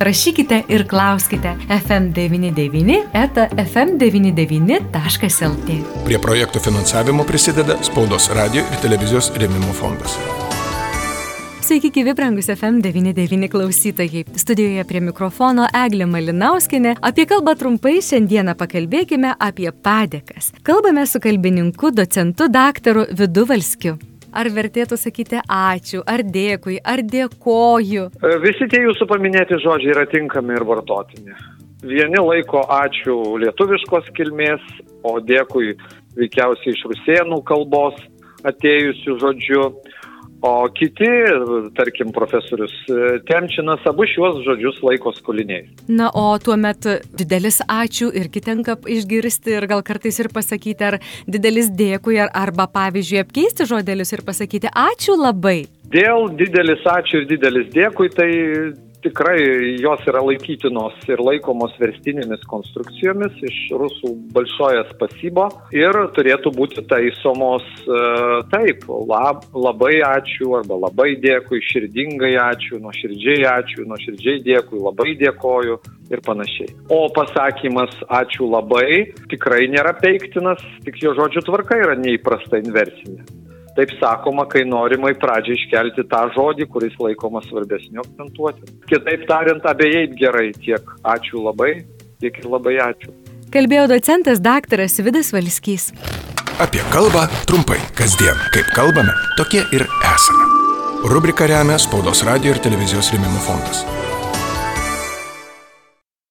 rašykite ir klauskite FM99 eta FM99.lt. Prie projektų finansavimo prisideda Spaudos radio ir televizijos rėmimo fondas. Sveiki, gyvi brangus FM99 klausytojai. Studijoje prie mikrofono Eglė Malinauskinė. Apie kalbą trumpai šiandieną pakalbėkime apie padėkas. Kalbame su kalbininku, docentu, daktaru Vidu Valskiu. Ar vertėtų sakyti ačiū, ar dėkui, ar dėkoju? Visi tie jūsų paminėti žodžiai yra tinkami ir vartotini. Vieni laiko ačiū lietuviškos kilmės, o dėkui veikiausiai iš rusėnų kalbos atėjusių žodžių, o kiti, tarkim, profesorius Temčinas, abu šiuos žodžius laiko skoliniais. Na, o tuomet didelis ačiū irgi tenka išgirsti ir gal kartais ir pasakyti, ar didelis dėkui, ar, arba pavyzdžiui apkeisti žodelius ir pasakyti ačiū labai. Dėl didelis ačiū ir didelis dėkui, tai tikrai jos yra laikytinos ir laikomos verstinėmis konstrukcijomis iš rusų balšojas pasybo ir turėtų būti taisomos uh, taip, lab, labai ačiū arba labai dėkui, širdingai ačiū, nuoširdžiai ačiū, nuoširdžiai dėkui, labai dėkoju ir panašiai. O pasakymas ačiū labai tikrai nėra peiktinas, tik jo žodžių tvarka yra neįprasta inversinė. Taip sakoma, kai norima į pradžią iškelti tą žodį, kuris laikomas svarbesniu akcentuoti. Kitaip tariant, abiejai gerai tiek ačiū labai, tiek ir labai ačiū. Kalbėjo docentas daktaras Vidas Valskys. Apie kalbą trumpai, kasdien, kaip kalbame, tokie ir esame. Rubrika remia Spaudos radio ir televizijos rėmimo fondas.